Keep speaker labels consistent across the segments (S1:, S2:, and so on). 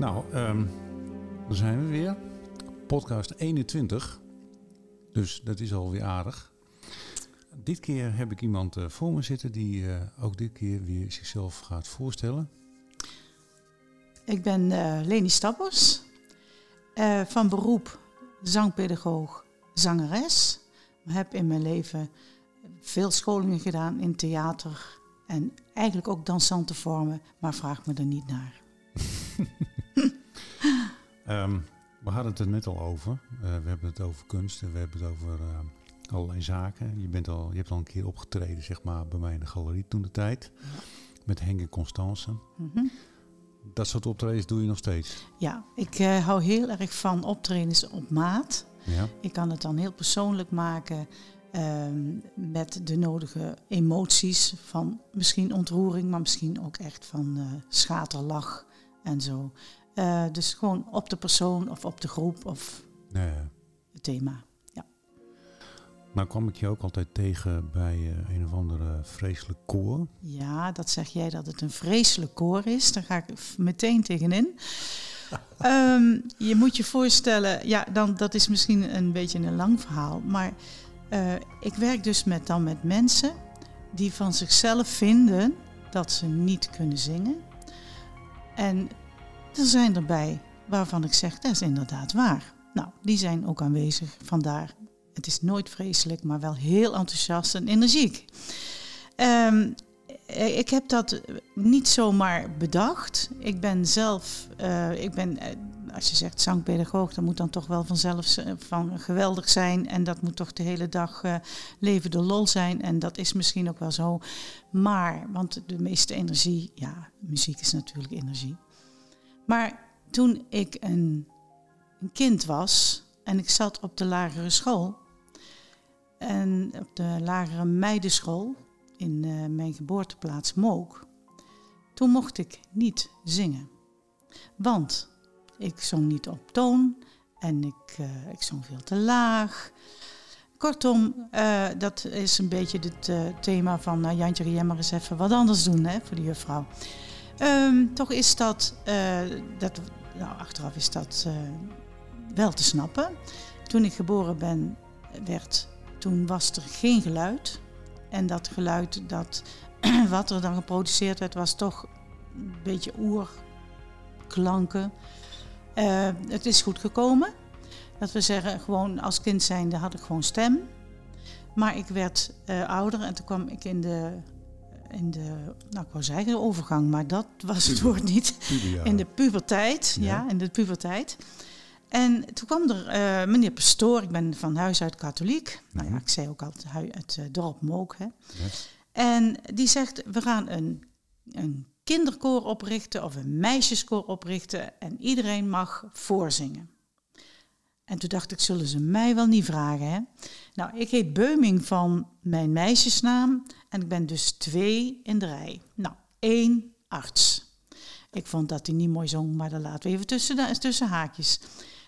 S1: Nou, um, daar zijn we weer. Podcast 21. Dus dat is alweer aardig. Dit keer heb ik iemand uh, voor me zitten die uh, ook dit keer weer zichzelf gaat voorstellen.
S2: Ik ben uh, Leni Stappers, van beroep zangpedagoog, zangeres. Ik heb in mijn leven veel scholingen gedaan in theater en eigenlijk ook dansante vormen, maar vraag me er niet naar.
S1: um, we hadden het er net al over. Uh, we hebben het over kunst we hebben het over uh, allerlei zaken. Je, bent al, je hebt al een keer opgetreden zeg maar, bij mij in de galerie toen de tijd. Met Henk en Constance. Mm -hmm. Dat soort optredens doe je nog steeds?
S2: Ja, ik uh, hou heel erg van optredens op maat. Ja. Ik kan het dan heel persoonlijk maken. Ehm, met de nodige emoties van misschien ontroering, maar misschien ook echt van schaterlach en zo. Uh, dus gewoon op de persoon of op de groep of nee. het thema. Ja.
S1: Nou kwam ik je ook altijd tegen bij uh, een of andere vreselijk koor.
S2: Ja, dat zeg jij dat het een vreselijk koor is. Daar ga ik meteen tegenin. um, je moet je voorstellen, ja, dan, dat is misschien een beetje een lang verhaal, maar uh, ik werk dus met, dan met mensen die van zichzelf vinden dat ze niet kunnen zingen. En er zijn erbij waarvan ik zeg, dat is inderdaad waar. Nou, die zijn ook aanwezig, vandaar. Het is nooit vreselijk, maar wel heel enthousiast en energiek. Um, ik heb dat niet zomaar bedacht. Ik ben zelf, uh, ik ben, als je zegt zangpedagoog, dat moet dan toch wel vanzelf van geweldig zijn. En dat moet toch de hele dag leven de lol zijn. En dat is misschien ook wel zo. Maar, want de meeste energie, ja, muziek is natuurlijk energie. Maar toen ik een, een kind was en ik zat op de lagere school. En op de lagere meidenschool in uh, mijn geboorteplaats Mook. Toen mocht ik niet zingen. Want ik zong niet op toon en ik, uh, ik zong veel te laag. Kortom, uh, dat is een beetje het thema van Jantje, maar eens even wat anders doen hè, voor de juffrouw. Um, toch is dat, dat nou, achteraf is dat wel te snappen. Toen ik geboren ben, werd, toen was er geen geluid. En dat geluid, dat, wat er dan geproduceerd werd, was toch een beetje oerklanken. Uh, het is goed gekomen. Dat we zeggen, gewoon als kind zijnde had ik gewoon stem. Maar ik werd ouder en toen kwam ik in de, in de, nou ik wou zeggen de overgang, maar dat was het woord niet. In de puberteit, ja, ja in de puberteit. En toen kwam er uh, meneer Pastoor, ik ben van huis uit katholiek. Nou ja, mhm. ik zei ook altijd het uh, dorp Mook. Hè. En die zegt, we gaan een, een kinderkoor oprichten of een meisjeskoor oprichten en iedereen mag voorzingen. En toen dacht ik, zullen ze mij wel niet vragen, hè? Nou, ik heet Beuming van mijn meisjesnaam en ik ben dus twee in de rij. Nou, één arts. Ik vond dat hij niet mooi zong, maar dat laten we even tussen, tussen haakjes.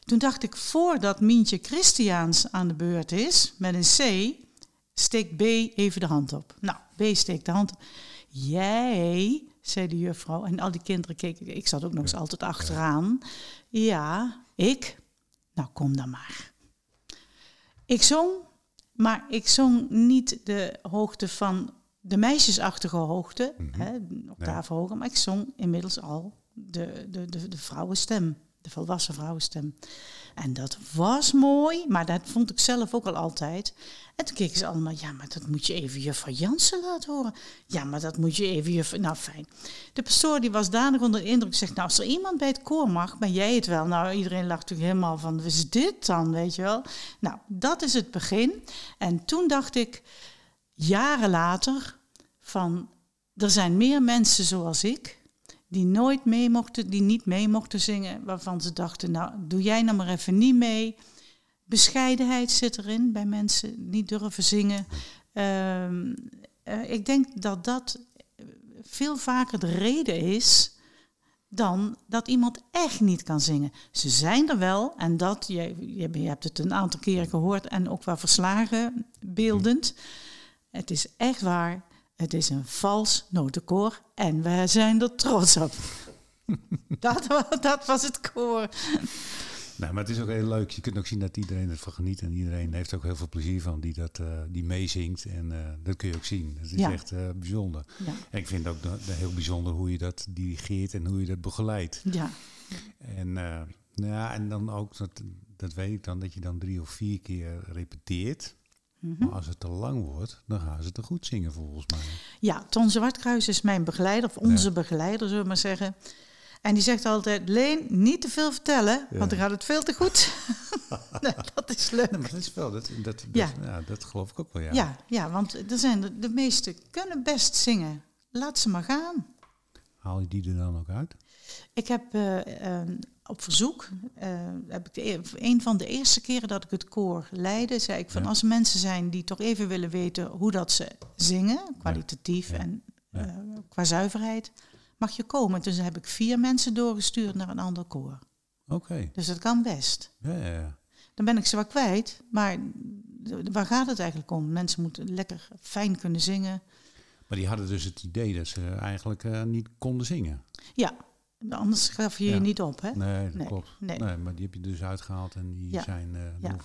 S2: Toen dacht ik, voordat Mientje Christiaans aan de beurt is, met een C, steek B even de hand op. Nou, B steekt de hand op. Jij, zei de juffrouw, en al die kinderen keken, ik zat ook nog eens altijd achteraan. Ja, ik? Nou, kom dan maar. Ik zong, maar ik zong niet de hoogte van de meisjesachtige hoogte, mm -hmm. hè, hoger, maar ik zong inmiddels al de, de, de, de vrouwenstem de volwassen vrouwenstem. En dat was mooi, maar dat vond ik zelf ook al altijd. En toen keken ze allemaal, ja, maar dat moet je even juffrouw Jansen laten horen. Ja, maar dat moet je even juffrouw... Nou, fijn. De pastoor die was danig onder de indruk. Zegt, nou, als er iemand bij het koor mag, ben jij het wel. Nou, iedereen lacht natuurlijk helemaal van, wat is dit dan, weet je wel? Nou, dat is het begin. En toen dacht ik, jaren later, van, er zijn meer mensen zoals ik die nooit mee mochten, die niet mee mochten zingen, waarvan ze dachten, nou, doe jij nou maar even niet mee. Bescheidenheid zit erin bij mensen, niet durven zingen. Uh, ik denk dat dat veel vaker de reden is dan dat iemand echt niet kan zingen. Ze zijn er wel en dat, je, je hebt het een aantal keren gehoord en ook wel verslagen beeldend. Het is echt waar, het is een vals notenkoor en we zijn er trots op. dat, dat was het koor.
S1: Nou, maar het is ook heel leuk. Je kunt ook zien dat iedereen ervan geniet. En iedereen heeft ook heel veel plezier van die, dat, eh, die meezingt. En eh, dat kun je ook zien. Dat is
S2: Ja.
S1: echt eh, bijzonder.
S2: Ja,
S1: En ik vind ook heel bijzonder hoe je dat dirigeert en hoe je dat begeleidt.
S2: ja,
S1: En, nou ja, en dan ook, dat, dat weet ik dan, dat je dan drie of vier keer repeteert.
S2: Mhm.
S1: Maar als het te lang wordt, dan gaan ze te goed zingen volgens mij.
S2: ja. Ton Zwartkruis is mijn begeleider, of onze begeleider, zullen we maar zeggen. En die zegt altijd, Leen, niet te veel vertellen, want dan gaat het veel te goed. nee, dat is leuk.
S1: Nee, maar dat is wel, dat, dat, dat,
S2: Ja.
S1: ja. dat geloof ik ook wel, ja.
S2: Ja, ja, want er zijn de, de meesten kunnen best zingen. Laat ze maar gaan.
S1: Haal je die er dan ook uit?
S2: Ik heb eh, eh, op verzoek, eh, heb ik de, e- een van de eerste keren dat ik het koor leidde, zei ik van
S1: Ja.
S2: als er mensen zijn die toch even willen weten hoe dat ze zingen, kwalitatief
S1: Ja.
S2: en eh, qua zuiverheid, mag je komen. Dus heb ik vier mensen doorgestuurd naar een ander koor.
S1: Oké,
S2: Dus dat kan best.
S1: ja, ja, ja.
S2: Dan ben ik ze wel kwijt, maar waar gaat het eigenlijk om? Mensen moeten lekker fijn kunnen zingen.
S1: Maar die hadden dus het idee dat ze eigenlijk eh, niet konden zingen.
S2: Ja, anders gaf je je
S1: Ja.
S2: niet op, hè?
S1: Nee, dat
S2: Nee,
S1: klopt.
S2: nee.
S1: Nee. maar die heb je dus uitgehaald en die
S2: Ja.
S1: zijn eh
S2: Ja.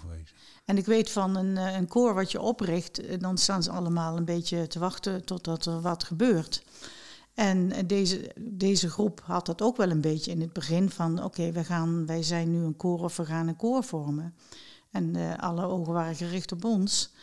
S2: En ik weet van een, eh, een koor wat je opricht, eh, dan staan ze allemaal een beetje te wachten totdat er wat gebeurt. En deze, deze groep had dat ook wel een beetje in het begin van oké, wij gaan wij zijn nu een koor of we gaan een koor vormen. En alle ogen waren gericht op ons.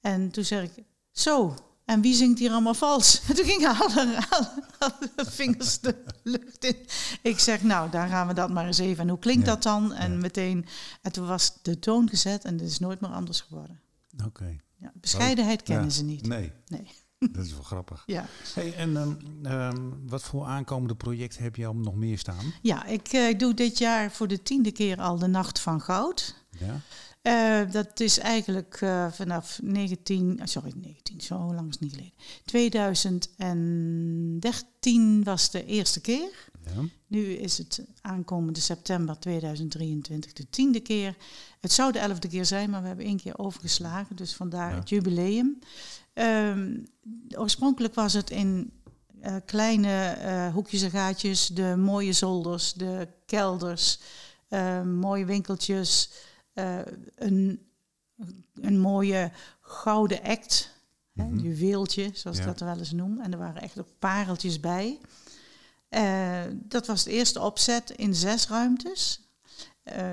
S2: En toen zei ik, zo, en wie zingt hier allemaal vals? En toen gingen alle, alle, alle vingers de lucht in. Ik zeg, nou, dan gaan we dat maar eens even. En hoe klinkt
S1: Ja,
S2: dat dan? En
S1: ja.
S2: meteen, en toen was de toon gezet en het is nooit meer anders geworden.
S1: Oké.
S2: Ja, bescheidenheid kennen
S1: Ja.
S2: ze niet.
S1: Nee,
S2: Nee.
S1: dat is wel grappig.
S2: Ja,
S1: Hey, en ehm, ehm, wat voor aankomende projecten heb je al nog meer staan?
S2: ja ik eh, doe dit jaar voor de tiende keer al de Nacht van Goud.
S1: Ja?
S2: Eh, dat is eigenlijk eh, vanaf 19, ah, sorry, 19, zo lang is het niet geleden. 2013 was de eerste keer.
S1: ja.
S2: Nu is het aankomende september 2023 de tiende keer. Het zou de elfde keer zijn, maar we hebben één keer overgeslagen. Dus vandaar
S1: Ja.
S2: het jubileum. Ehm, oorspronkelijk was het in eh, kleine eh, hoekjes en gaatjes. De mooie zolders, de kelders, eh, mooie winkeltjes. Eh, een, een mooie gouden act. hè,
S1: Mhm.
S2: Een juweeltje, zoals ik
S1: Ja.
S2: dat wel eens noem. En er waren echt ook pareltjes bij. Eh, dat was de eerste opzet in zes ruimtes. Eh,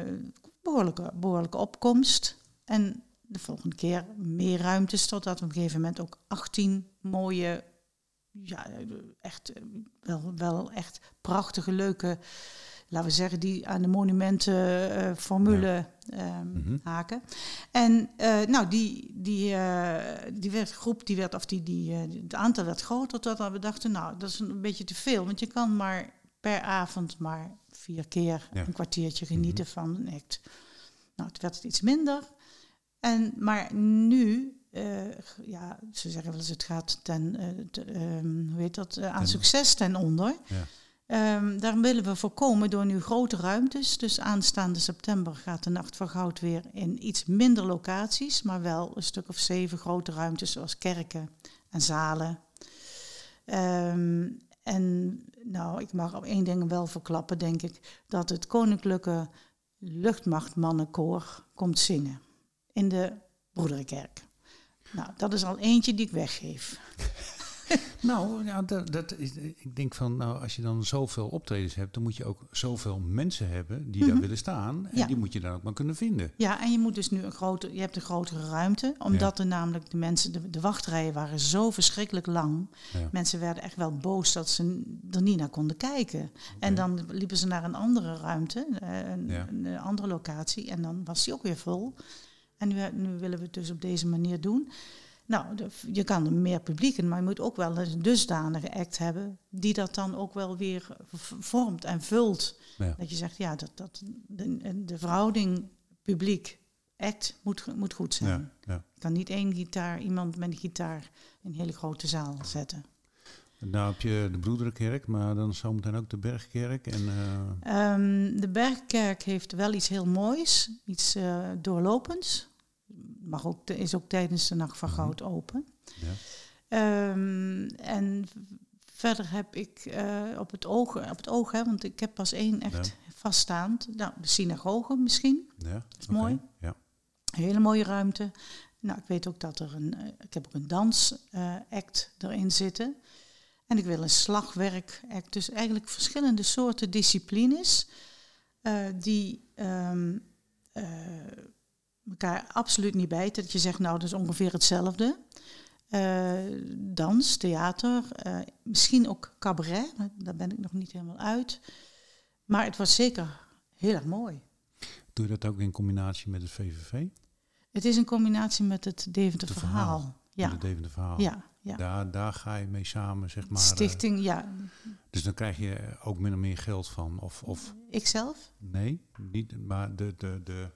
S2: behoorlijke, behoorlijke opkomst. En de volgende keer meer ruimtes, totdat we op een gegeven moment ook 18 mooie, ja, echt, wel, wel echt prachtige, leuke, laten we zeggen, die aan de monumentenformule ehm,
S1: Mhm.
S2: haken. En eh, nou, die, die, eh, die werd, groep, die werd, of die, die, eh, het aantal werd groter, totdat we dachten, nou, dat is een beetje te veel. Want je kan maar per avond maar vier keer
S1: Ja.
S2: een kwartiertje genieten van een act. Nou, het werd het iets minder. En, maar nu, eh, ja, ze zeggen wel eens, het gaat ten, eh, te- ehm, hoe heet dat, eh, aan
S1: Ten-
S2: succes ten onder.
S1: Ja.
S2: Ehm, daar willen we voorkomen door nu grote ruimtes. Dus aanstaande september gaat de Nacht van Goud weer in iets minder locaties, maar wel een stuk of zeven grote ruimtes, zoals kerken en zalen. Ehm, en nou, ik mag op één ding wel verklappen, denk ik, dat het Koninklijke Luchtmachtmannenkoor komt zingen in de Broederenkerk. Nou, dat is al eentje die ik weggeef.
S1: Nou, ja, dat, dat is, ik denk van, nou, als je dan zoveel optredens hebt, dan moet je ook zoveel mensen hebben die daar willen staan. En
S2: Ja.
S1: die moet je dan ook maar kunnen vinden.
S2: Ja, en je moet dus nu een grote, je hebt een grotere ruimte, omdat er namelijk de mensen, de, de wachtrijen waren zo verschrikkelijk lang.
S1: Ja.
S2: Mensen werden echt wel boos dat ze er niet naar konden kijken. En dan liepen ze naar een andere ruimte, eh, een, een, andere locatie, en dan was die ook weer vol. En nu, nu willen we het dus op deze manier doen. Nou, de- je kan er meer publiek in, maar je moet ook wel een dusdanige act hebben die dat dan ook wel weer vormt en vult.
S1: Ja.
S2: Dat je zegt, ja, dat, dat, de, de verhouding publiek-act moet, moet goed zijn.
S1: Ja, ja.
S2: Je kan niet één gitaar, iemand met een gitaar in een hele grote zaal zetten.
S1: Nou heb je de Broederenkerk, maar dan zometeen ook de Bergkerk. En, eh,
S2: Ehm, de Bergkerk heeft wel iets heel moois, iets eh, doorlopends. Mag ook, is ook tijdens de Nacht van
S1: Mhm.
S2: Goud open.
S1: ja.
S2: Ehm, en verder heb ik eh, op het oog, op het oog hè, want ik heb pas één echt
S1: Ja.
S2: vaststaand. Nou, de synagoge misschien.
S1: Ja,
S2: Dat is mooi.
S1: Ja.
S2: Een hele mooie ruimte. Nou, ik weet ook dat er een, eh, ik heb ook een dansact erin zitten. En ik wil een slagwerk act. Dus eigenlijk verschillende soorten disciplines eh, die ehm, eh, elkaar absoluut niet bijten. Dat je zegt, nou, dat is ongeveer hetzelfde. Eh, dans, theater, eh, misschien ook cabaret. Daar ben ik nog niet helemaal uit. Maar het was zeker heel erg mooi.
S1: Doe je dat ook in combinatie met het VVV?
S2: Het is een combinatie met het Deventer
S1: Het
S2: verhaal.
S1: verhaal.
S2: Ja,
S1: Met het Deventer verhaal.
S2: ja, ja.
S1: Daar, daar ga je mee samen, zeg maar. eh,
S2: Stichting, ja.
S1: dus dan krijg je ook min of meer geld van. Of, of
S2: Ikzelf?
S1: nee, niet, maar de, de, de,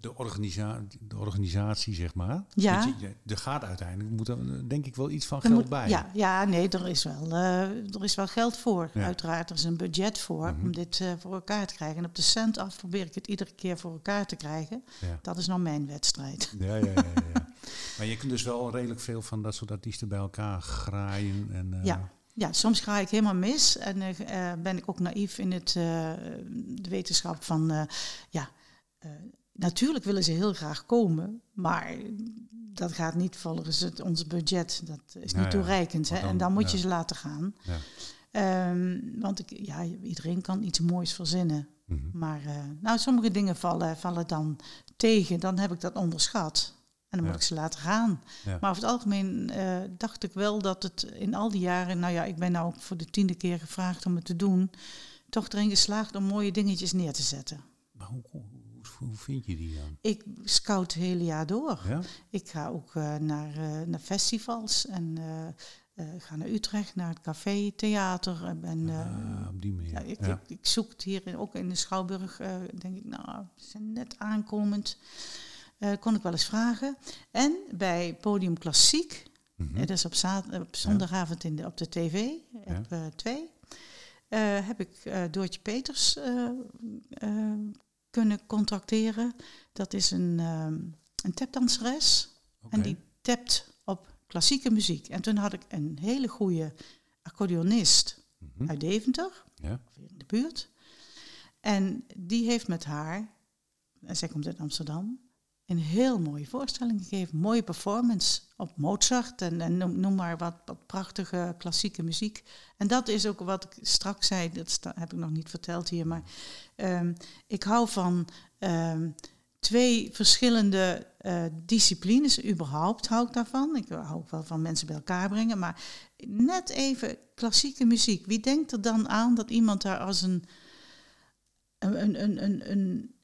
S1: de, organisa de organisatie, zeg maar.
S2: Ja.
S1: Je- er gaat uiteindelijk, moet er denk ik wel iets van
S2: Er
S1: geld
S2: moet-
S1: bij.
S2: Ja, ja, nee, er is wel, eh, er is wel geld voor.
S1: Ja.
S2: Uiteraard, er is een budget voor
S1: Mhm.
S2: om dit eh, voor elkaar te krijgen. En op de cent af probeer ik het iedere keer voor elkaar te krijgen.
S1: Ja.
S2: Dat is nou mijn wedstrijd.
S1: Ja, ja, ja, ja, maar je kunt dus wel redelijk veel van dat soort artiesten bij elkaar graaien. En, eh,
S2: Ja. Ja, soms ga ik helemaal mis en eh, eh, ben ik ook naïef in het, eh, de wetenschap van, eh, ja, eh, natuurlijk willen ze heel graag komen, maar dat gaat niet volgens het, ons budget. Dat is niet
S1: ja.
S2: toereikend. Hè?
S1: Want dan-
S2: en dan moet
S1: ja.
S2: je ze laten gaan.
S1: Ja.
S2: Ehm, want ik, ja, iedereen kan iets moois verzinnen.
S1: Mhm.
S2: Maar eh, nou, sommige dingen vallen, vallen dan tegen. Dan heb ik dat onderschat. En dan
S1: Ja.
S2: moet ik ze laten gaan.
S1: Ja.
S2: Maar over het algemeen eh, dacht ik wel dat het in al die jaren... Nou ja, ik ben nou ook voor de tiende keer gevraagd om het te doen. Toch erin geslaagd om mooie dingetjes neer te zetten.
S1: Maar hoe, hoe, vind je die dan?
S2: Ik scout het hele jaar door.
S1: Ja?
S2: Ik ga ook eh, naar, eh, naar festivals en eh, ga naar Utrecht, naar het café, theater. En
S1: Ah, op die manier.
S2: ja, ik,
S1: ja.
S2: Ik, ik zoek het hier ook in de Schouwburg. denk ik, nou, ze zijn net aankomend. Kon ik wel eens vragen. En bij Podium Klassiek,
S1: Mhm.
S2: dat is op, op zondagavond in de, op de tv, op twee, heb ik eh, Doortje Peters eh, kunnen contracteren. Dat is een, ehm een tapdanseres. En die tapt op klassieke muziek. En toen had ik een hele goede accordeonist
S1: Mhm.
S2: uit Deventer,
S1: Ja.
S2: of in de buurt. En die heeft met haar, en zij komt uit Amsterdam, een heel mooie voorstelling gegeven. Mooie performance op Mozart en, en noem, maar wat, wat prachtige klassieke muziek. En dat is ook wat ik straks zei, dat heb ik nog niet verteld hier, maar ehm, ik hou van ehm, twee verschillende eh, disciplines. Überhaupt hou ik daarvan. Ik hou ook wel van mensen bij elkaar brengen, maar net even klassieke muziek. Wie denkt er dan aan dat iemand daar als een, een, een, een, een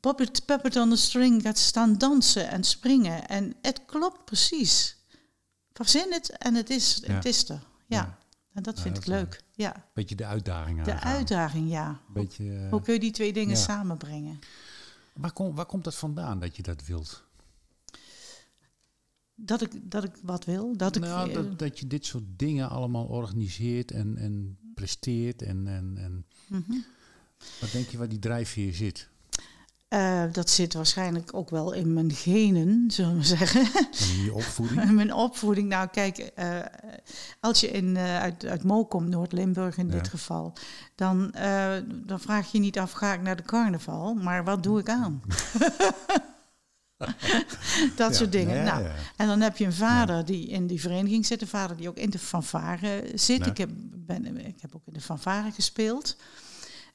S2: puppet, puppet on the string gaat staan dansen en springen? En het klopt precies. Verzin het en het is,
S1: Ja.
S2: het is er. Ja.
S1: Ja.
S2: En dat vind
S1: dat
S2: ik
S1: is
S2: leuk. Ja.
S1: Beetje de uitdaging
S2: De
S1: aangaan.
S2: uitdaging, ja.
S1: Beetje, eh,
S2: Hoe kun je die twee dingen
S1: ja.
S2: samenbrengen?
S1: waar, kom, waar komt dat vandaan dat je dat wilt?
S2: Dat ik, dat ik wat wil. Dat ik,
S1: nou,
S2: eh,
S1: dat, dat je dit soort dingen allemaal organiseert en, en presteert. En, en, en
S2: mhm.
S1: wat denk je waar die drijfveer zit?
S2: Eh, dat zit waarschijnlijk ook wel in mijn genen, zullen we zeggen.
S1: En je opvoeding?
S2: In mijn opvoeding. Nou, kijk, eh, als je in, eh, uit, uit Mo komt, Noord-Limburg in
S1: Ja.
S2: dit geval, dan, dan vraag je niet af, ga ik naar de carnaval, maar wat doe ik aan? dat
S1: Ja,
S2: soort dingen.
S1: ja,
S2: nou. En dan heb je een vader die in die vereniging zit, een vader die ook in de fanfare zit. Ik, heb, ben, ik heb ook in de fanfare gespeeld.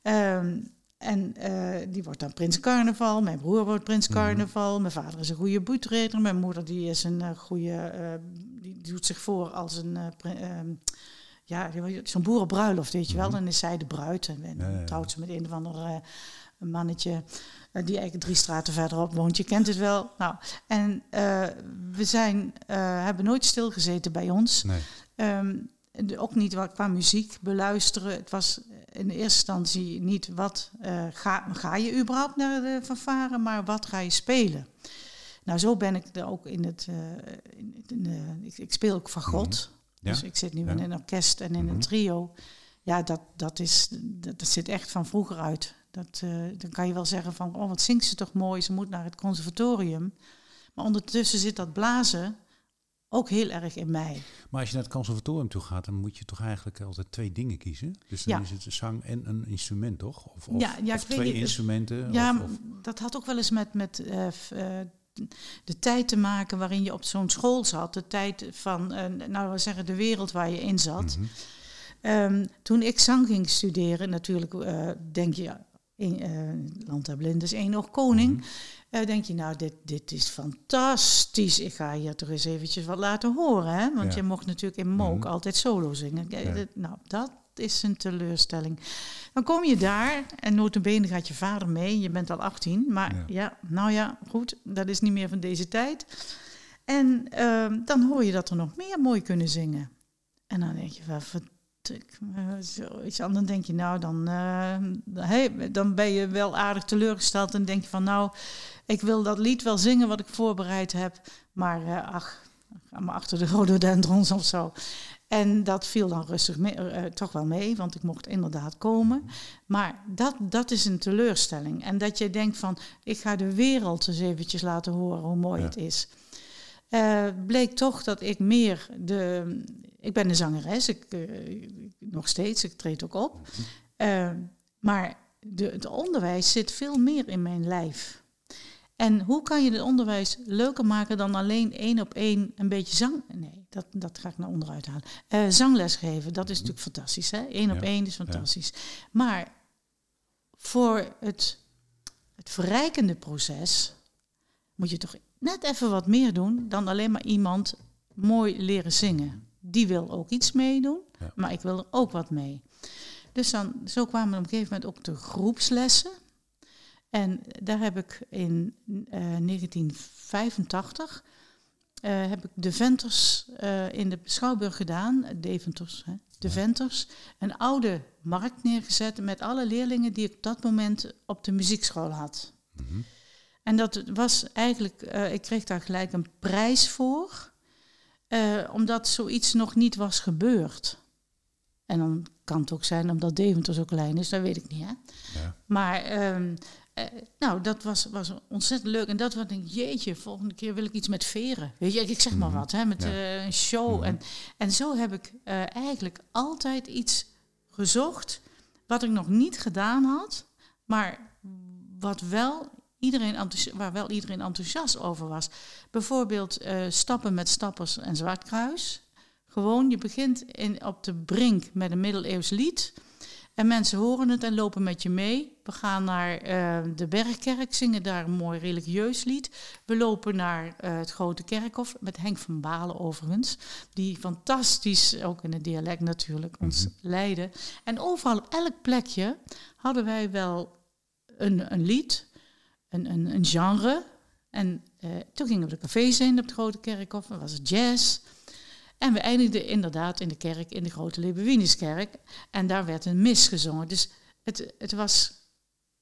S2: Ehm, en eh, die wordt dan Prins Carnaval. Mijn broer wordt Prins
S1: Mhm.
S2: Carnaval. Mijn vader is een goede boetreder. Mijn moeder die is een eh, goede... eh, die doet zich voor als een... eh, ehm, ja, zo'n boerenbruiloft, weet je wel.
S1: Mhm.
S2: Dan is zij de bruid. En, en
S1: Ja, ja, ja.
S2: trouwt ze met een of ander mannetje... die eigenlijk drie straten verderop woont. Je kent het wel. Nou, en we zijn, hebben nooit stilgezeten bij ons.
S1: Nee.
S2: Ehm, ook niet qua muziek beluisteren. Het was in eerste instantie niet wat eh, ga, ga je überhaupt naar de fanfare, maar wat ga je spelen. Nou, zo ben ik er ook in het. eh, in, in de- ik, ik speel ook van God.
S1: Ja.
S2: Dus ik zit nu
S1: Ja.
S2: in een orkest en in
S1: Mhm.
S2: een trio. Ja, dat, dat, is, dat, dat zit echt van vroeger uit. Dat, eh, dan kan je wel zeggen van, oh, wat zingt ze toch mooi. Ze moet naar het conservatorium. Maar ondertussen zit dat blazen ook heel erg in mij.
S1: Maar als je naar het conservatorium toe gaat, dan moet je toch eigenlijk altijd twee dingen kiezen. Dus dan
S2: Ja.
S1: is het een zang en een instrument, toch? Of, of,
S2: Ja, ja,
S1: of
S2: ik weet
S1: twee
S2: niet,
S1: instrumenten.
S2: Ja,
S1: of,
S2: dat had ook wel eens met, met eh, eh, de tijd te maken waarin je op zo'n school zat. De tijd van, eh, nou we zeggen, de wereld waar je in zat.
S1: Mhm.
S2: Ehm, toen ik zang ging studeren, natuurlijk denk je, in, Land der Blinden is één oog koning.
S1: Mhm.
S2: Eh, denk je, nou, dit, dit is fantastisch. Ik ga hier toch eens eventjes wat laten horen. Hè? Want
S1: Ja.
S2: je mocht natuurlijk in Mook
S1: Mhm.
S2: altijd solo zingen.
S1: Ja.
S2: dit- nou, dat is een teleurstelling. Dan kom je daar en notabene gaat je vader mee. Je bent al 18. Maar
S1: Ja.
S2: ja, nou ja, goed. Dat is niet meer van deze tijd. En ehm, dan hoor je dat er nog meer mooi kunnen zingen. En dan denk je, van, vertik, eh, zoiets. En dan denk je, nou, dan, eh, hey, dan ben je wel aardig teleurgesteld. En denk je van, nou, ik wil dat lied wel zingen wat ik voorbereid heb. Maar eh, ach, ga maar achter de rhododendrons of zo. En dat viel dan rustig mee, eh, toch wel mee, want ik mocht inderdaad komen. Maar dat, dat is een teleurstelling. En dat je denkt van, ik ga de wereld eens eventjes laten horen hoe mooi
S1: Ja.
S2: het is. Eh, bleek toch dat ik meer de... Ik ben een zangeres, ik, eh, nog steeds, ik treed ook op. Eh, maar de, het onderwijs zit veel meer in mijn lijf. En hoe kan je het onderwijs leuker maken dan alleen één op één een beetje zang... Nee, dat, dat ga ik naar onderuit halen. Eh, zangles geven, dat is natuurlijk fantastisch. Hè? Eén op
S1: Ja,
S2: één is fantastisch. Maar voor het, het verrijkende proces moet je toch net even wat meer doen dan alleen maar iemand mooi leren zingen. Die wil ook iets meedoen,
S1: Ja.
S2: maar ik wil er ook wat mee. Dus dan, zo kwamen op een gegeven moment ook de groepslessen. En daar heb ik in eh, 1985 eh, heb ik de Venters eh, in de Schouwburg gedaan, Deventers, hè, de
S1: Ja.
S2: Venters, een oude markt neergezet met alle leerlingen die ik op dat moment op de muziekschool had.
S1: Mhm.
S2: En dat was eigenlijk, eh, ik kreeg daar gelijk een prijs voor, eh, omdat zoiets nog niet was gebeurd. En dan kan het ook zijn omdat Deventer zo klein is, dat weet ik niet. Hè?
S1: Ja.
S2: Maar ehm, eh, nou, dat was, was ontzettend leuk. En dat wat ik, jeetje, volgende keer wil ik iets met veren. Weet je, ik zeg maar
S1: Mhm.
S2: wat, hè, met
S1: Ja.
S2: eh, een show.
S1: Mhm.
S2: en, en zo heb ik eigenlijk altijd iets gezocht wat ik nog niet gedaan had, maar wat wel iedereen waar wel iedereen enthousiast over was. Bijvoorbeeld eh, stappen met stappers en zwartkruis. Gewoon, je begint in, op de brink met een middeleeuws lied. En mensen horen het en lopen met je mee. We gaan naar eh, de Bergkerk, zingen daar een mooi religieus lied. We lopen naar eh, het Grote Kerkhof, met Henk van Balen overigens. Die fantastisch, ook in het dialect natuurlijk, ons
S1: Mhm.
S2: leidde. En overal op elk plekje hadden wij wel een, een lied, een, een, een genre. En eh, toen gingen we de cafés in op het Grote Kerkhof, dan was het jazz. En we eindigden inderdaad in de kerk, in de Grote Lebewiniskerk. En daar werd een mis gezongen. Dus het, het was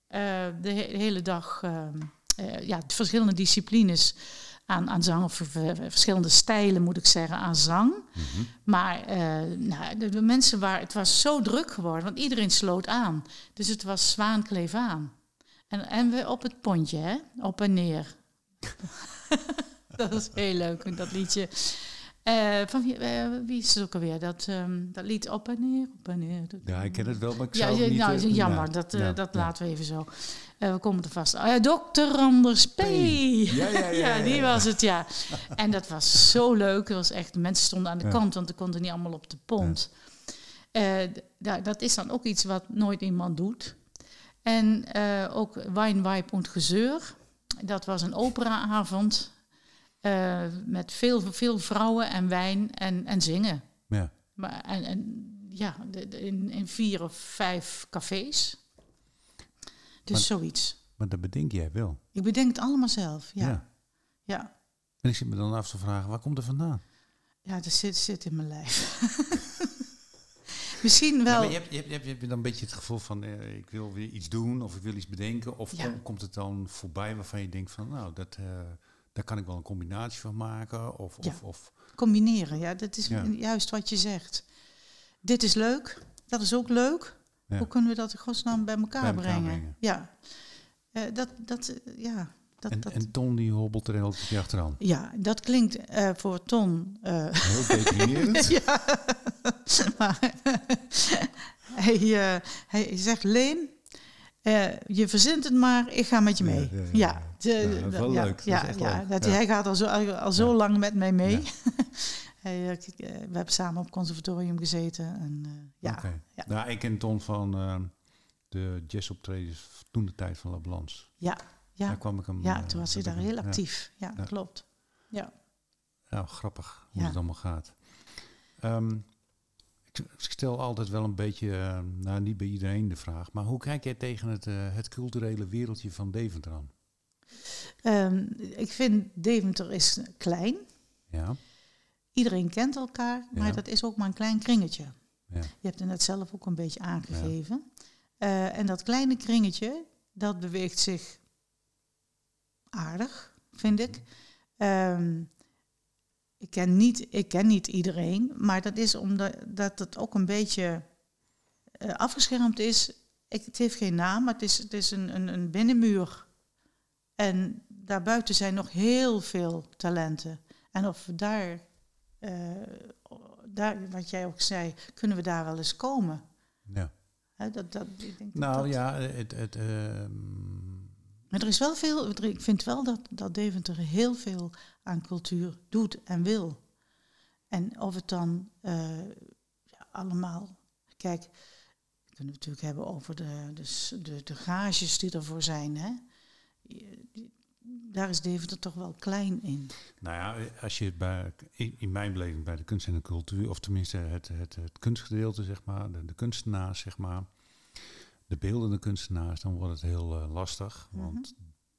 S2: eh, de, he- de hele dag ehm, eh, ja, verschillende disciplines aan, aan zang, of verschillende stijlen moet ik zeggen, aan zang.
S1: Mhm.
S2: Maar nou, de, de mensen waren, het was zo druk geworden, want iedereen sloot aan. Dus het was zwaankleef aan. En, en we op het pontje, hè? op en neer. dat is heel leuk, dat liedje. Eh, van wie, eh, wie is het ook alweer? Dat, ehm, dat lied op en neer, op en neer.
S1: Ja, ik ken het wel, maar ik
S2: Ja,
S1: zou
S2: ja,
S1: het niet...
S2: nou,
S1: eh,
S2: jammer,
S1: ja.
S2: dat,
S1: Ja,
S2: dat
S1: ja.
S2: laten we even zo. We komen er vast. Uh, Dr. Anders P.
S1: Ja, ja, ja, ja,
S2: Ja, die
S1: ja.
S2: was het, ja. En dat was zo leuk. Dat was echt, mensen stonden aan de
S1: Ja.
S2: kant, want ze konden niet allemaal op de pont. Dat is dan ook iets wat nooit iemand doet. En eh, ook Wein, Weib und Gezeur. Dat was een operaavond eh, met veel, veel vrouwen en wijn en, en zingen.
S1: Ja.
S2: Maar, en, en ja, de- de- in, in vier of vijf cafés. Dus
S1: Maar-
S2: zoiets.
S1: Maar dat bedenk jij wel.
S2: Ik bedenk het allemaal zelf. Ja,
S1: Ja.
S2: ja.
S1: En ik zit me dan af te vragen, waar komt er vandaan?
S2: ja dat zit, zit in mijn lijf. Misschien
S1: Ja,
S2: wel.
S1: maar je, hebt, je, hebt, je hebt- dan een beetje het gevoel van, eh, ik wil weer iets doen of ik wil iets bedenken. Of
S2: Ja.
S1: kom- komt het dan voorbij waarvan je denkt van, nou, dat, eh, daar kan ik wel een combinatie van maken. Of,
S2: Ja.
S1: of, of
S2: Combineren, ja, dat is
S1: Ja.
S2: juist wat je zegt. Dit is leuk, dat is ook leuk.
S1: Ja.
S2: Hoe kunnen we dat in godsnaam bij elkaar,
S1: Bij elkaar
S2: brengen?
S1: brengen.
S2: Ja, Eh, dat, dat, ja, Dat,
S1: En,
S2: dat,
S1: en Ton die hobbelt er heel achteraan.
S2: ja, dat klinkt voor Ton.
S1: Heel deprimerend.
S2: ja, maar hij, eh, hij zegt: Leen, eh, je verzint het maar, ik ga met je mee.
S1: Ja, ja,
S2: Ja,
S1: ja.
S2: de-
S1: Ja, dat is wel leuk.
S2: Ja, dat, hij gaat al zo, al zo
S1: Ja.
S2: lang met mij mee.
S1: Ja.
S2: eh, we hebben samen op conservatorium gezeten. En, ja.
S1: Nou, ik ken Ton van de jazzoptredens toen de tijd van La Balance.
S2: ja,
S1: Daar
S2: ja,
S1: kwam ik hem.
S2: ja, toen was hij daar heel actief. Ja, klopt. Ja.
S1: Ja, grappig hoe het allemaal gaat. Ehm, ik, stel altijd wel een beetje, eh, nou niet bij iedereen de vraag, maar hoe kijk jij tegen het, eh, het culturele wereldje van Deventer aan?
S2: Ehm, ik vind Deventer is klein.
S1: Ja,
S2: Iedereen kent elkaar, maar
S1: Ja.
S2: dat is ook maar een klein kringetje.
S1: ja,
S2: Je hebt het net zelf ook een beetje aangegeven. Eh, en dat kleine kringetje, dat beweegt zich aardig, vind ik. Ehm, ik, ken niet, ik ken niet iedereen, maar dat is omdat dat het ook een beetje eh, afgeschermd is. Ik, het heeft geen naam, maar het is, het is een, een, een binnenmuur. En daarbuiten zijn nog heel veel talenten. En of we daar, eh, daar, wat jij ook zei, kunnen we daar wel eens komen?
S1: ja.
S2: Dat, dat, ik denk
S1: Nou
S2: dat-
S1: ja, het, het, ehm,
S2: Maar er is wel veel, ik vind wel dat, dat Deventer heel veel aan cultuur doet en wil. En of het dan eh, ja, allemaal. Kijk, we kunnen het natuurlijk hebben over de, de, de, de gages die ervoor zijn. Hè? Daar is Deventer toch wel klein in.
S1: nou ja, als je het bij, in, mijn beleving bij de kunst en de cultuur, of tenminste het, het, het kunstgedeelte, zeg maar, de, de kunstenaars, zeg maar, de beeldende kunstenaars, dan wordt het heel eh, lastig. Want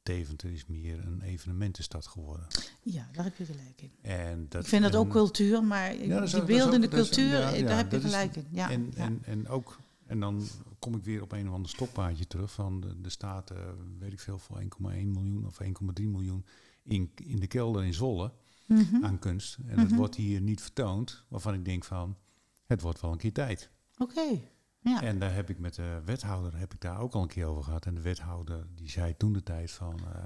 S1: Deventer is meer een evenementenstad geworden.
S2: Ja, daar heb je gelijk in.
S1: En dat,
S2: ik vind dat ook cultuur, maar
S1: Ja,
S2: die
S1: ook-
S2: beeldende
S1: ook- dat is-
S2: cultuur,
S1: ja,
S2: eh, daar heb je
S1: is-
S2: gelijk in. Ja,
S1: en. En, en ook, en dan kom ik weer op een of ander stoppaadje terug van de, de staat, eh, weet ik veel, voor 1,1 miljoen of 1,3 miljoen in, in de kelder in Zwolle
S2: Mhm.
S1: aan kunst. En dat
S2: Mhm.
S1: wordt hier niet vertoond, waarvan ik denk van, het wordt wel een keer tijd.
S2: Oké, ja.
S1: En daar heb ik met de wethouder, heb ik daar ook al een keer over gehad. En de wethouder die zei toen de tijd van, eh,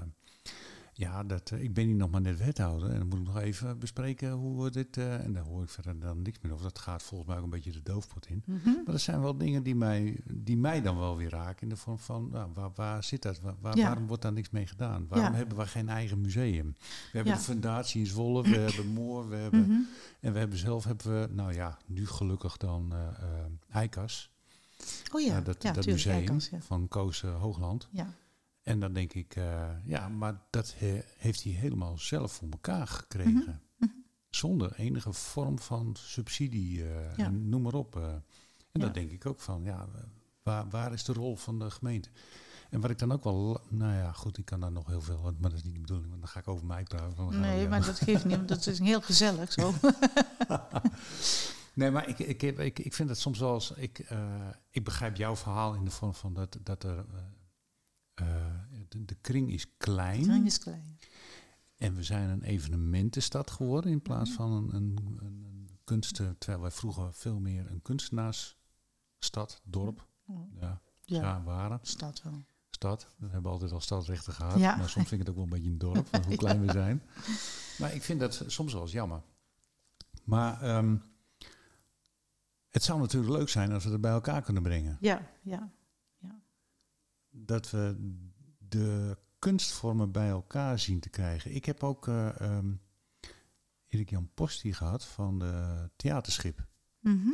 S1: ja, dat, eh, ik ben hier nog maar net wethouder. En dan moet ik nog even bespreken hoe we dit, eh, en daar hoor ik verder dan niks meer over. Dat gaat volgens mij ook een beetje de doofpot in.
S2: Mhm.
S1: Maar dat zijn wel dingen die mij, die mij dan wel weer raken. In de vorm van, nou, waar, waar zit dat? Waar, waar-
S2: Ja.
S1: Waarom wordt daar niks mee gedaan? Waarom
S2: Ja.
S1: hebben we geen eigen museum? We hebben
S2: Ja.
S1: de fundatie in Zwolle, we hebben Moor, we hebben...
S2: Mhm.
S1: En we hebben zelf, hebben we, nou ja, nu gelukkig dan ICAS.
S2: Oh ja,
S1: dat,
S2: ja,
S1: dat
S2: tuurlijk,
S1: museum van Koos eh, Hoogland.
S2: Ja.
S1: En dan denk ik, eh, ja, maar dat he- heeft hij helemaal zelf voor elkaar gekregen.
S2: Mhm.
S1: Zonder enige vorm van subsidie, eh,
S2: Ja.
S1: en noem maar op. en
S2: Ja.
S1: dan denk ik ook van, ja, waar, waar is de rol van de gemeente? En wat ik dan ook wel, nou ja, goed, ik kan daar nog heel veel, maar dat is niet de bedoeling, want dan ga ik over mij praten.
S2: Nee, maar dat geeft niet, want dat is heel gezellig zo.
S1: Nee, maar ik, ik, heb- ik, ik vind het soms wel eens. Ik, eh, ik begrijp jouw verhaal in de vorm van dat, dat er. eh, eh, de, de kring is klein.
S2: Het ring is klein.
S1: En we zijn een evenementenstad geworden in plaats van een, een, een, een kunsten. Terwijl wij vroeger veel meer een kunstenaarsstad, dorp, ja,
S2: Ja,
S1: ja. waren.
S2: stad wel.
S1: Stad. We hebben altijd al stadrechten gehad.
S2: Ja.
S1: Maar soms vind ik het ook wel een beetje een dorp, van hoe klein we zijn. Maar ik vind dat soms wel eens jammer. Maar ehm, het zou natuurlijk leuk zijn als we het bij elkaar kunnen brengen.
S2: Ja, ja.
S1: Dat we de kunstvormen bij elkaar zien te krijgen. Ik heb ook eh, ehm, Erik Jan Post hier gehad van de Theaterschip.
S2: Mhm.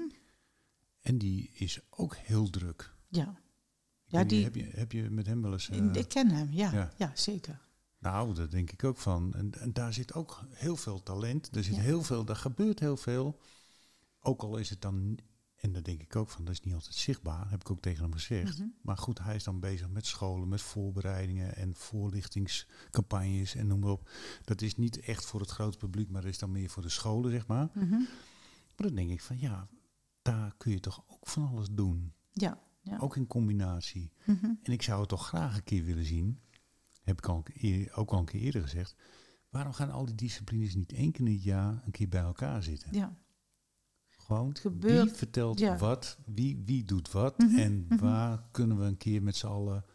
S1: En die is ook heel druk.
S2: Ja, Ja, die-
S1: heb, je, heb je met hem wel eens... eh,
S2: ik ken hem, ja.
S1: ja.
S2: Ja, zeker.
S1: Nou, dat denk ik ook van. En, en daar zit ook heel veel talent. Er zit
S2: Ja.
S1: heel veel, er gebeurt heel veel. Ook al is het dan, en daar denk ik ook van, dat is niet altijd zichtbaar, heb ik ook tegen hem gezegd.
S2: Mhm.
S1: Maar goed, hij is dan bezig met scholen, met voorbereidingen en voorlichtingscampagnes en noem maar op. Dat is niet echt voor het grote publiek, maar dat is dan meer voor de scholen, zeg maar.
S2: Mhm.
S1: Maar dan denk ik van, ja, daar kun je toch ook van alles doen.
S2: Ja, ja.
S1: Ook in combinatie.
S2: Mhm.
S1: En ik zou het toch graag een keer willen zien, heb ik al, een keer- ook al een keer eerder gezegd. Waarom gaan al die disciplines niet één keer in het jaar een keer bij elkaar zitten?
S2: ja.
S1: Gewoon,
S2: Het gebeurt-
S1: wie vertelt
S2: ja.
S1: wat, wie, wie doet wat
S2: Mhm,
S1: en
S2: mhm.
S1: waar kunnen we een keer met z'n allen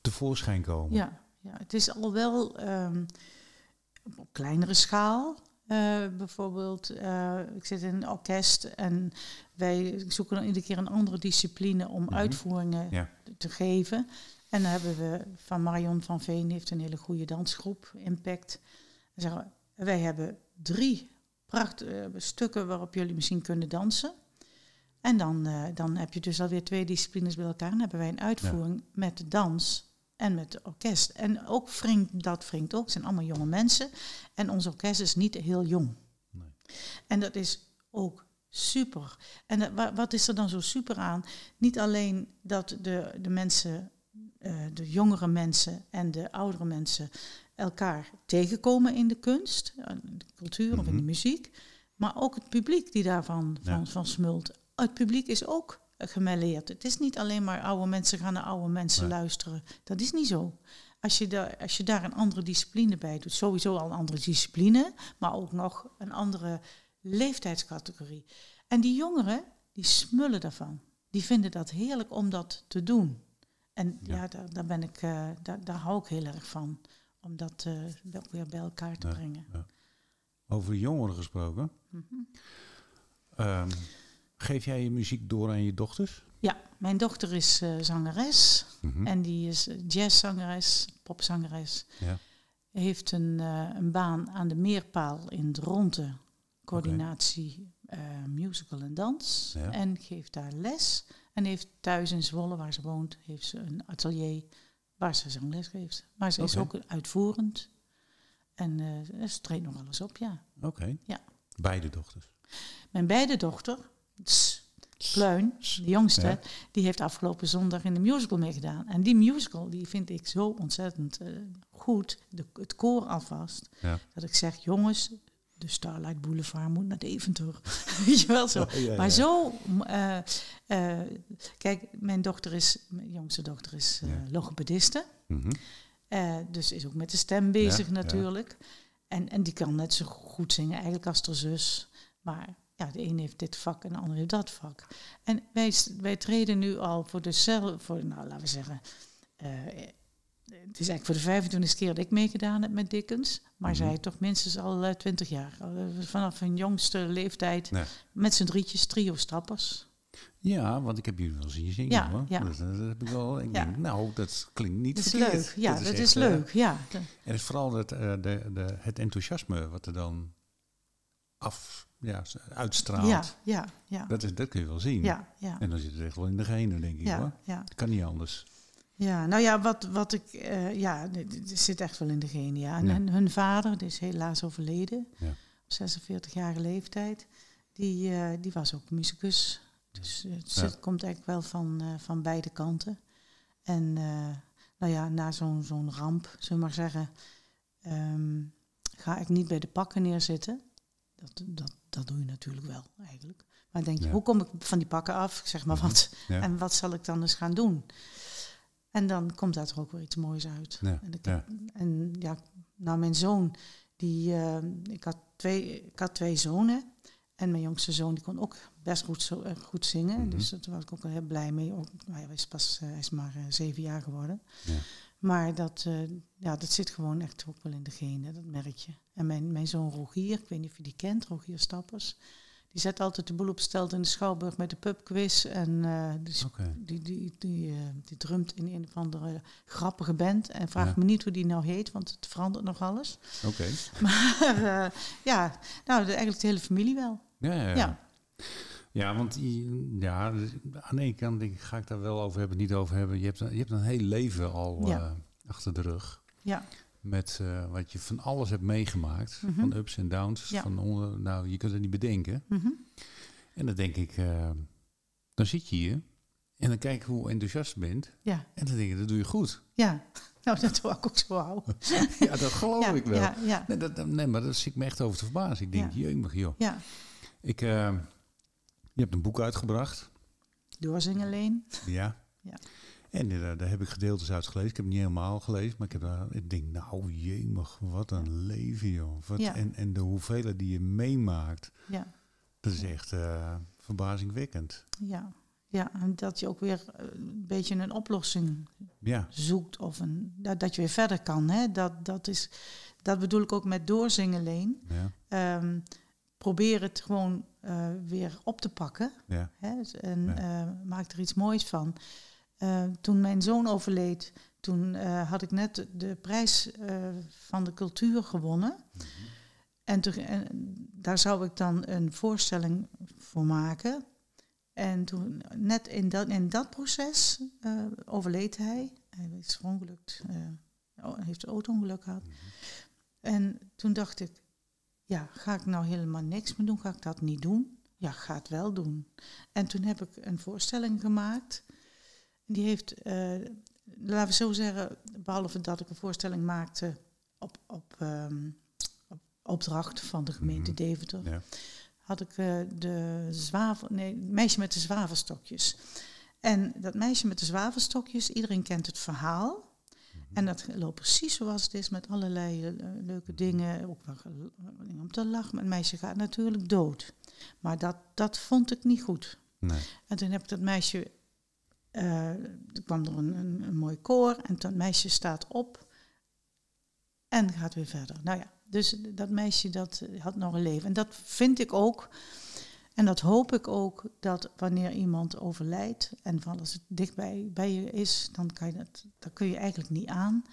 S1: tevoorschijn komen?
S2: ja, ja. Het is al wel ehm, op kleinere schaal. eh, bijvoorbeeld, eh, ik zit in een orkest en wij zoeken dan iedere keer een andere discipline om
S1: Mhm.
S2: uitvoeringen
S1: Ja.
S2: te geven. En dan hebben we van Marion van Veen heeft een hele goede dansgroep, Impact. Dan zeggen we, wij hebben drie prachtige stukken waarop jullie misschien kunnen dansen. En dan, eh, dan heb je dus alweer twee disciplines bij elkaar. Dan hebben wij een uitvoering met de dans en met het orkest. En ook wringt, dat wringt ook. Het zijn allemaal jonge mensen. En ons orkest is niet heel jong.
S1: Nee.
S2: En dat is ook super. En dat- wat is er dan zo super aan? Niet alleen dat de, de mensen, eh, de jongere mensen en de oudere mensen elkaar tegenkomen in de kunst, eh, de cultuur of in de
S1: Mhm.
S2: muziek, maar ook het publiek die daarvan
S1: Ja.
S2: van, van smult. Het publiek is ook gemêleerd. Het is niet alleen maar oude mensen gaan naar oude mensen
S1: Nee.
S2: luisteren. Dat is niet zo. Als je, daar, als je daar een andere discipline bij doet, sowieso al een andere discipline, maar ook nog een andere leeftijdscategorie. En die jongeren, die smullen daarvan. Die vinden dat heerlijk om dat te doen. En ja,
S1: Ja.
S2: daar, daar ben ik, eh, daar, daar hou ik heel erg van. Om dat wel weer bij elkaar te
S1: Ja.
S2: brengen.
S1: Over jongeren gesproken.
S2: Mhm.
S1: Ehm, geef jij je muziek door aan je dochters?
S2: Ja, mijn dochter is eh, zangeres.
S1: Mhm.
S2: En die is eh, jazzzangeres, popzangeres.
S1: Ja.
S2: Heeft een, een baan aan de Meerpaal in Dronten. Coördinatie musical en dans.
S1: Ja.
S2: En geeft daar les. En heeft thuis in Zwolle, waar ze woont, heeft ze een atelier waar ze zangles geeft. Maar ze is ook uitvoerend. En eh, ze treedt nog alles op, ja.
S1: Oké.
S2: Ja.
S1: Beide dochters.
S2: Mijn beide dochter, Ts, Kluin, de jongste,
S1: Ja.
S2: die heeft afgelopen zondag in de musical meegedaan. En die musical, die vind ik zo ontzettend eh, goed, de, het koor alvast,
S1: Ja.
S2: dat ik zeg, jongens, de Starlight Boulevard moet naar Deventer. Weet je wel zo.
S1: Ja, ja,
S2: Maar zo, eh, eh, kijk, mijn dochter is, mijn jongste dochter is eh logopediste.
S1: Mhm.
S2: Dus is ook met de stem bezig natuurlijk. En, en die kan net zo goed zingen eigenlijk als haar zus. Maar ja, de een heeft dit vak en de ander heeft dat vak. En wij, wij treden nu al voor de cel, voor, nou laten we zeggen, het is eigenlijk voor de 25 keer dat ik meegedaan heb met Dickens. Maar
S1: Mhm.
S2: zij toch minstens al eh, 20 jaar. Al, eh, vanaf hun jongste leeftijd. Met z'n drietjes, trio stappers.
S1: Ja, want ik heb jullie wel zien zingen.
S2: Ja,
S1: hoor.
S2: ja.
S1: Dat, dat heb ik wel. Ik
S2: Ja.
S1: denk, nou, dat klinkt niet
S2: Dat is
S1: verkeerd.
S2: leuk. Ja, dat is,
S1: echt, eh,
S2: leuk. Ja,
S1: En vooral het, eh, de, de, het enthousiasme wat er dan af, ja, uitstraalt.
S2: ja, ja, ja.
S1: Dat, is, dat kun je wel zien.
S2: Ja, ja.
S1: En dan zit het echt wel in de genen, denk ik hoor. Dat kan niet anders.
S2: Ja, nou ja, wat, wat ik, eh, ja, dit- dit zit echt wel in de genen, ja. En
S1: Ja.
S2: hun, hun vader, die is helaas overleden,
S1: Ja.
S2: op 46-jarige leeftijd, die, eh, die was ook muzikus. Dus het zit- komt eigenlijk wel van, eh, van beide kanten. En nou ja, na zo'n zo'n ramp, zullen we maar zeggen, ehm, ga ik niet bij de pakken neerzitten. Dat, dat, dat doe je natuurlijk wel, eigenlijk. Maar denk je, hoe kom ik van die pakken af? Ik zeg maar
S1: Mhm.
S2: wat. En wat zal ik dan eens gaan doen? En dan komt daar toch ook weer iets moois uit.
S1: Ja,
S2: En, ik,
S1: ja.
S2: en ja, nou mijn zoon, die, eh, ik, had twee, ik had twee zonen. En mijn jongste zoon die kon ook best goed, zo, eh, goed zingen.
S1: Mhm.
S2: Dus daar was ik ook wel heel blij mee. Ook, nou, hij, is pas, eh, hij is maar zeven jaar geworden.
S1: Ja.
S2: Maar dat, ja, dat zit gewoon echt ook wel in de genen, dat merk je. En mijn, mijn zoon Rogier, ik weet niet of je die kent, Rogier Stappers. Die zet altijd de boel op stelt in de Schouwburg met de pubquiz. En eh, die, die, die, die, eh, die drumt in een of andere grappige band. En vraag
S1: Ja.
S2: me niet hoe die nou heet, want het verandert nog alles.
S1: Oké.
S2: Maar eh, ja, nou, de, eigenlijk de hele familie wel.
S1: Ja, ja, ja.
S2: Ja.
S1: Want ja, aan de ene kant denk ik, ga ik daar wel over hebben, niet over hebben. Je hebt, een- je hebt een heel leven al
S2: Ja.
S1: achter de rug.
S2: Ja,
S1: Met eh, wat je van alles hebt meegemaakt.
S2: Mhm.
S1: Van ups en downs.
S2: Ja.
S1: Van onder, nou, je kunt het niet bedenken.
S2: mhm.
S1: En dan denk ik, eh, dan zit je hier. En dan kijk ik hoe enthousiast je bent.
S2: ja,
S1: En dan denk ik, dat doe je goed.
S2: ja. Nou, dat wil ik ook zo houden.
S1: ja, dat geloof
S2: ja,
S1: ik wel.
S2: Ja,
S1: Nee, dat, nee, maar dat zit ik me echt over te verbazen. Ik denk, jeumig joh.
S2: ja.
S1: Ik, eh, je hebt een boek uitgebracht.
S2: Doorzingen alleen.
S1: Ja.
S2: Ja.
S1: En eh, daar heb ik gedeeltes uit gelezen. Ik heb het niet helemaal gelezen, maar ik heb daar, ik denk, nou jemig, wat een leven joh. Wat,
S2: Ja.
S1: en, en de hoeveelheid die je meemaakt,
S2: Ja,
S1: dat is echt eh, verbazingwekkend.
S2: ja. Ja, en dat je ook weer eh, een beetje een oplossing
S1: Ja,
S2: zoekt of een, dat, dat je weer verder kan. Hè? Dat, dat, is, dat bedoel ik ook met doorzingen leen.
S1: ja,
S2: Ehm, probeer het gewoon weer op te pakken.
S1: ja.
S2: Hè? En
S1: Ja.
S2: eh, maak er iets moois van. Eh, toen mijn zoon overleed, toen eh, had ik net de, prijs eh, van de cultuur gewonnen.
S1: Mhm.
S2: En, daar zou ik dan een voorstelling voor maken. En toen, net in dat, in dat proces, overleed hij. Hij is verongelukt, heeft een auto-ongeluk gehad.
S1: Mhm.
S2: En toen dacht ik, ja, ga ik nou helemaal niks meer doen? Ga ik dat niet doen? Ja, ga het wel doen. En toen heb ik een voorstelling gemaakt. Die heeft, eh, laten we zo zeggen, behalve dat ik een voorstelling maakte op, op, ehm, op opdracht van de gemeente
S1: Mhm.
S2: Deventer,
S1: Ja.
S2: had ik eh, de zwavel, nee, het meisje met de zwavelstokjes. En dat meisje met de zwavelstokjes, iedereen kent het verhaal.
S1: Mhm.
S2: En dat loopt precies zoals het is met allerlei eh, leuke dingen. Ook wel om te lachen. Maar het meisje gaat natuurlijk dood. Maar dat, dat vond ik niet goed.
S1: Nee.
S2: En toen heb ik dat meisje. Eh, er kwam er een, een, mooi koor. En dat meisje staat op. En gaat weer verder. Nou ja, dus dat meisje dat eh, had nog een leven. En dat vind ik ook. En dat hoop ik ook dat wanneer iemand overlijdt. En van als het dichtbij bij je is, dan kan je dat, dan kun je eigenlijk niet aan.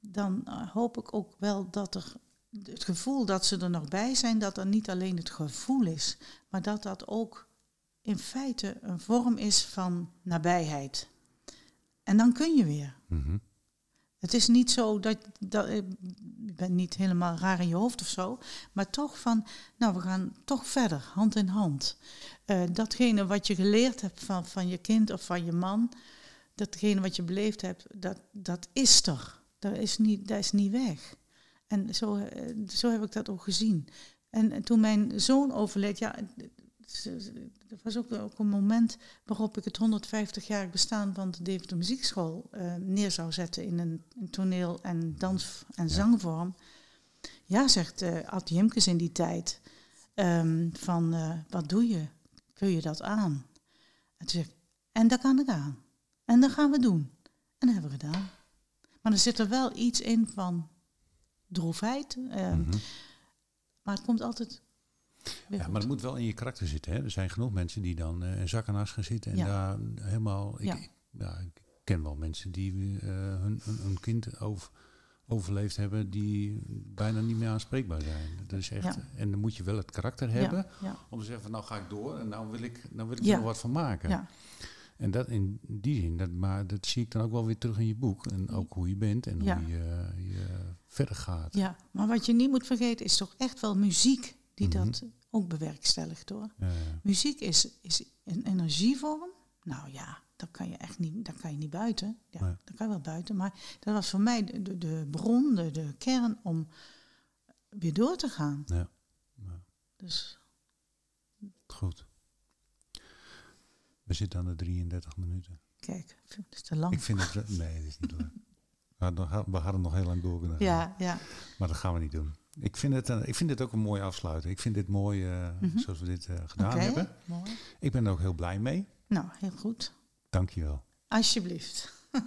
S2: Dan eh, hoop ik ook wel dat er het gevoel dat ze er nog bij zijn, dat er niet alleen het gevoel is, maar dat dat ook in feite een vorm is van nabijheid. En dan kun je weer.
S1: Mhm.
S2: Het is niet zo dat, dat eh, je bent niet helemaal raar in je hoofd of zo, maar toch van, nou we gaan toch verder, hand in hand. Eh, datgene wat je geleerd hebt van, van je kind of van je man, datgene wat je beleefd hebt, dat, dat is er. Dat is niet, dat is niet weg. En zo, eh, zo heb ik dat ook gezien. En, en toen mijn zoon overleed, ja, dat was ook, ook een moment waarop ik het 150-jarig bestaan van de Deventer Muziekschool eh, neer zou zetten in een, een toneel- en dans- en
S1: Ja.
S2: zangvorm. Ja, zegt eh Ad Jimkes in die tijd, ehm, van eh, wat doe je? Kun je dat aan? En toen ik, en dat kan ik aan. En dat gaan we doen. En dat hebben we gedaan. Maar er zit er wel iets in van droefheid. ehm,
S1: Mhm.
S2: Maar het komt altijd
S1: Ja, maar het moet wel in je karakter zitten. Hè? Er zijn genoeg mensen die dan eh in zak en as gaan zitten en daar helemaal... Ik,
S2: Ja.
S1: ik- ja, ik ken wel mensen die eh, hun, hun, hun kind over, overleefd hebben die bijna niet meer aanspreekbaar zijn. Dat is echt,
S2: Ja.
S1: En dan moet je wel het karakter hebben
S2: Ja, ja,
S1: om te zeggen van nou ga ik door en nou wil ik, nou wil ik er nog wat van maken.
S2: ja.
S1: En dat in die zin, dat, maar dat zie ik dan ook wel weer terug in je boek. En ook hoe je bent en hoe je, je verder gaat.
S2: ja, maar wat je niet moet vergeten is toch echt wel muziek die
S1: Mhm.
S2: dat ook bewerkstelligt hoor.
S1: Ja,
S2: Muziek is, is een energievorm. Nou ja, dat kan je echt niet, dat kan je niet buiten. Ja,
S1: Nee.
S2: dat kan je wel buiten. Maar dat was voor mij de, de, de bron, de, de kern om weer door te gaan.
S1: ja. Ja.
S2: Dus
S1: Goed. We zitten aan de 33 minuten.
S2: kijk, het is te lang.
S1: Ik vind het... Nee, het is niet lang. We hadden- We hadden nog heel lang door kunnen gaan.
S2: Ja, ja.
S1: Maar dat gaan we niet doen. Ik vind het, ik vind dit ook een mooie afsluiting. Ik vind dit mooi eh,
S2: Mhm.
S1: zoals we dit eh, gedaan hebben.
S2: mooi.
S1: Ik ben er ook heel blij mee.
S2: Nou, heel goed.
S1: Dank je wel.
S2: Alsjeblieft.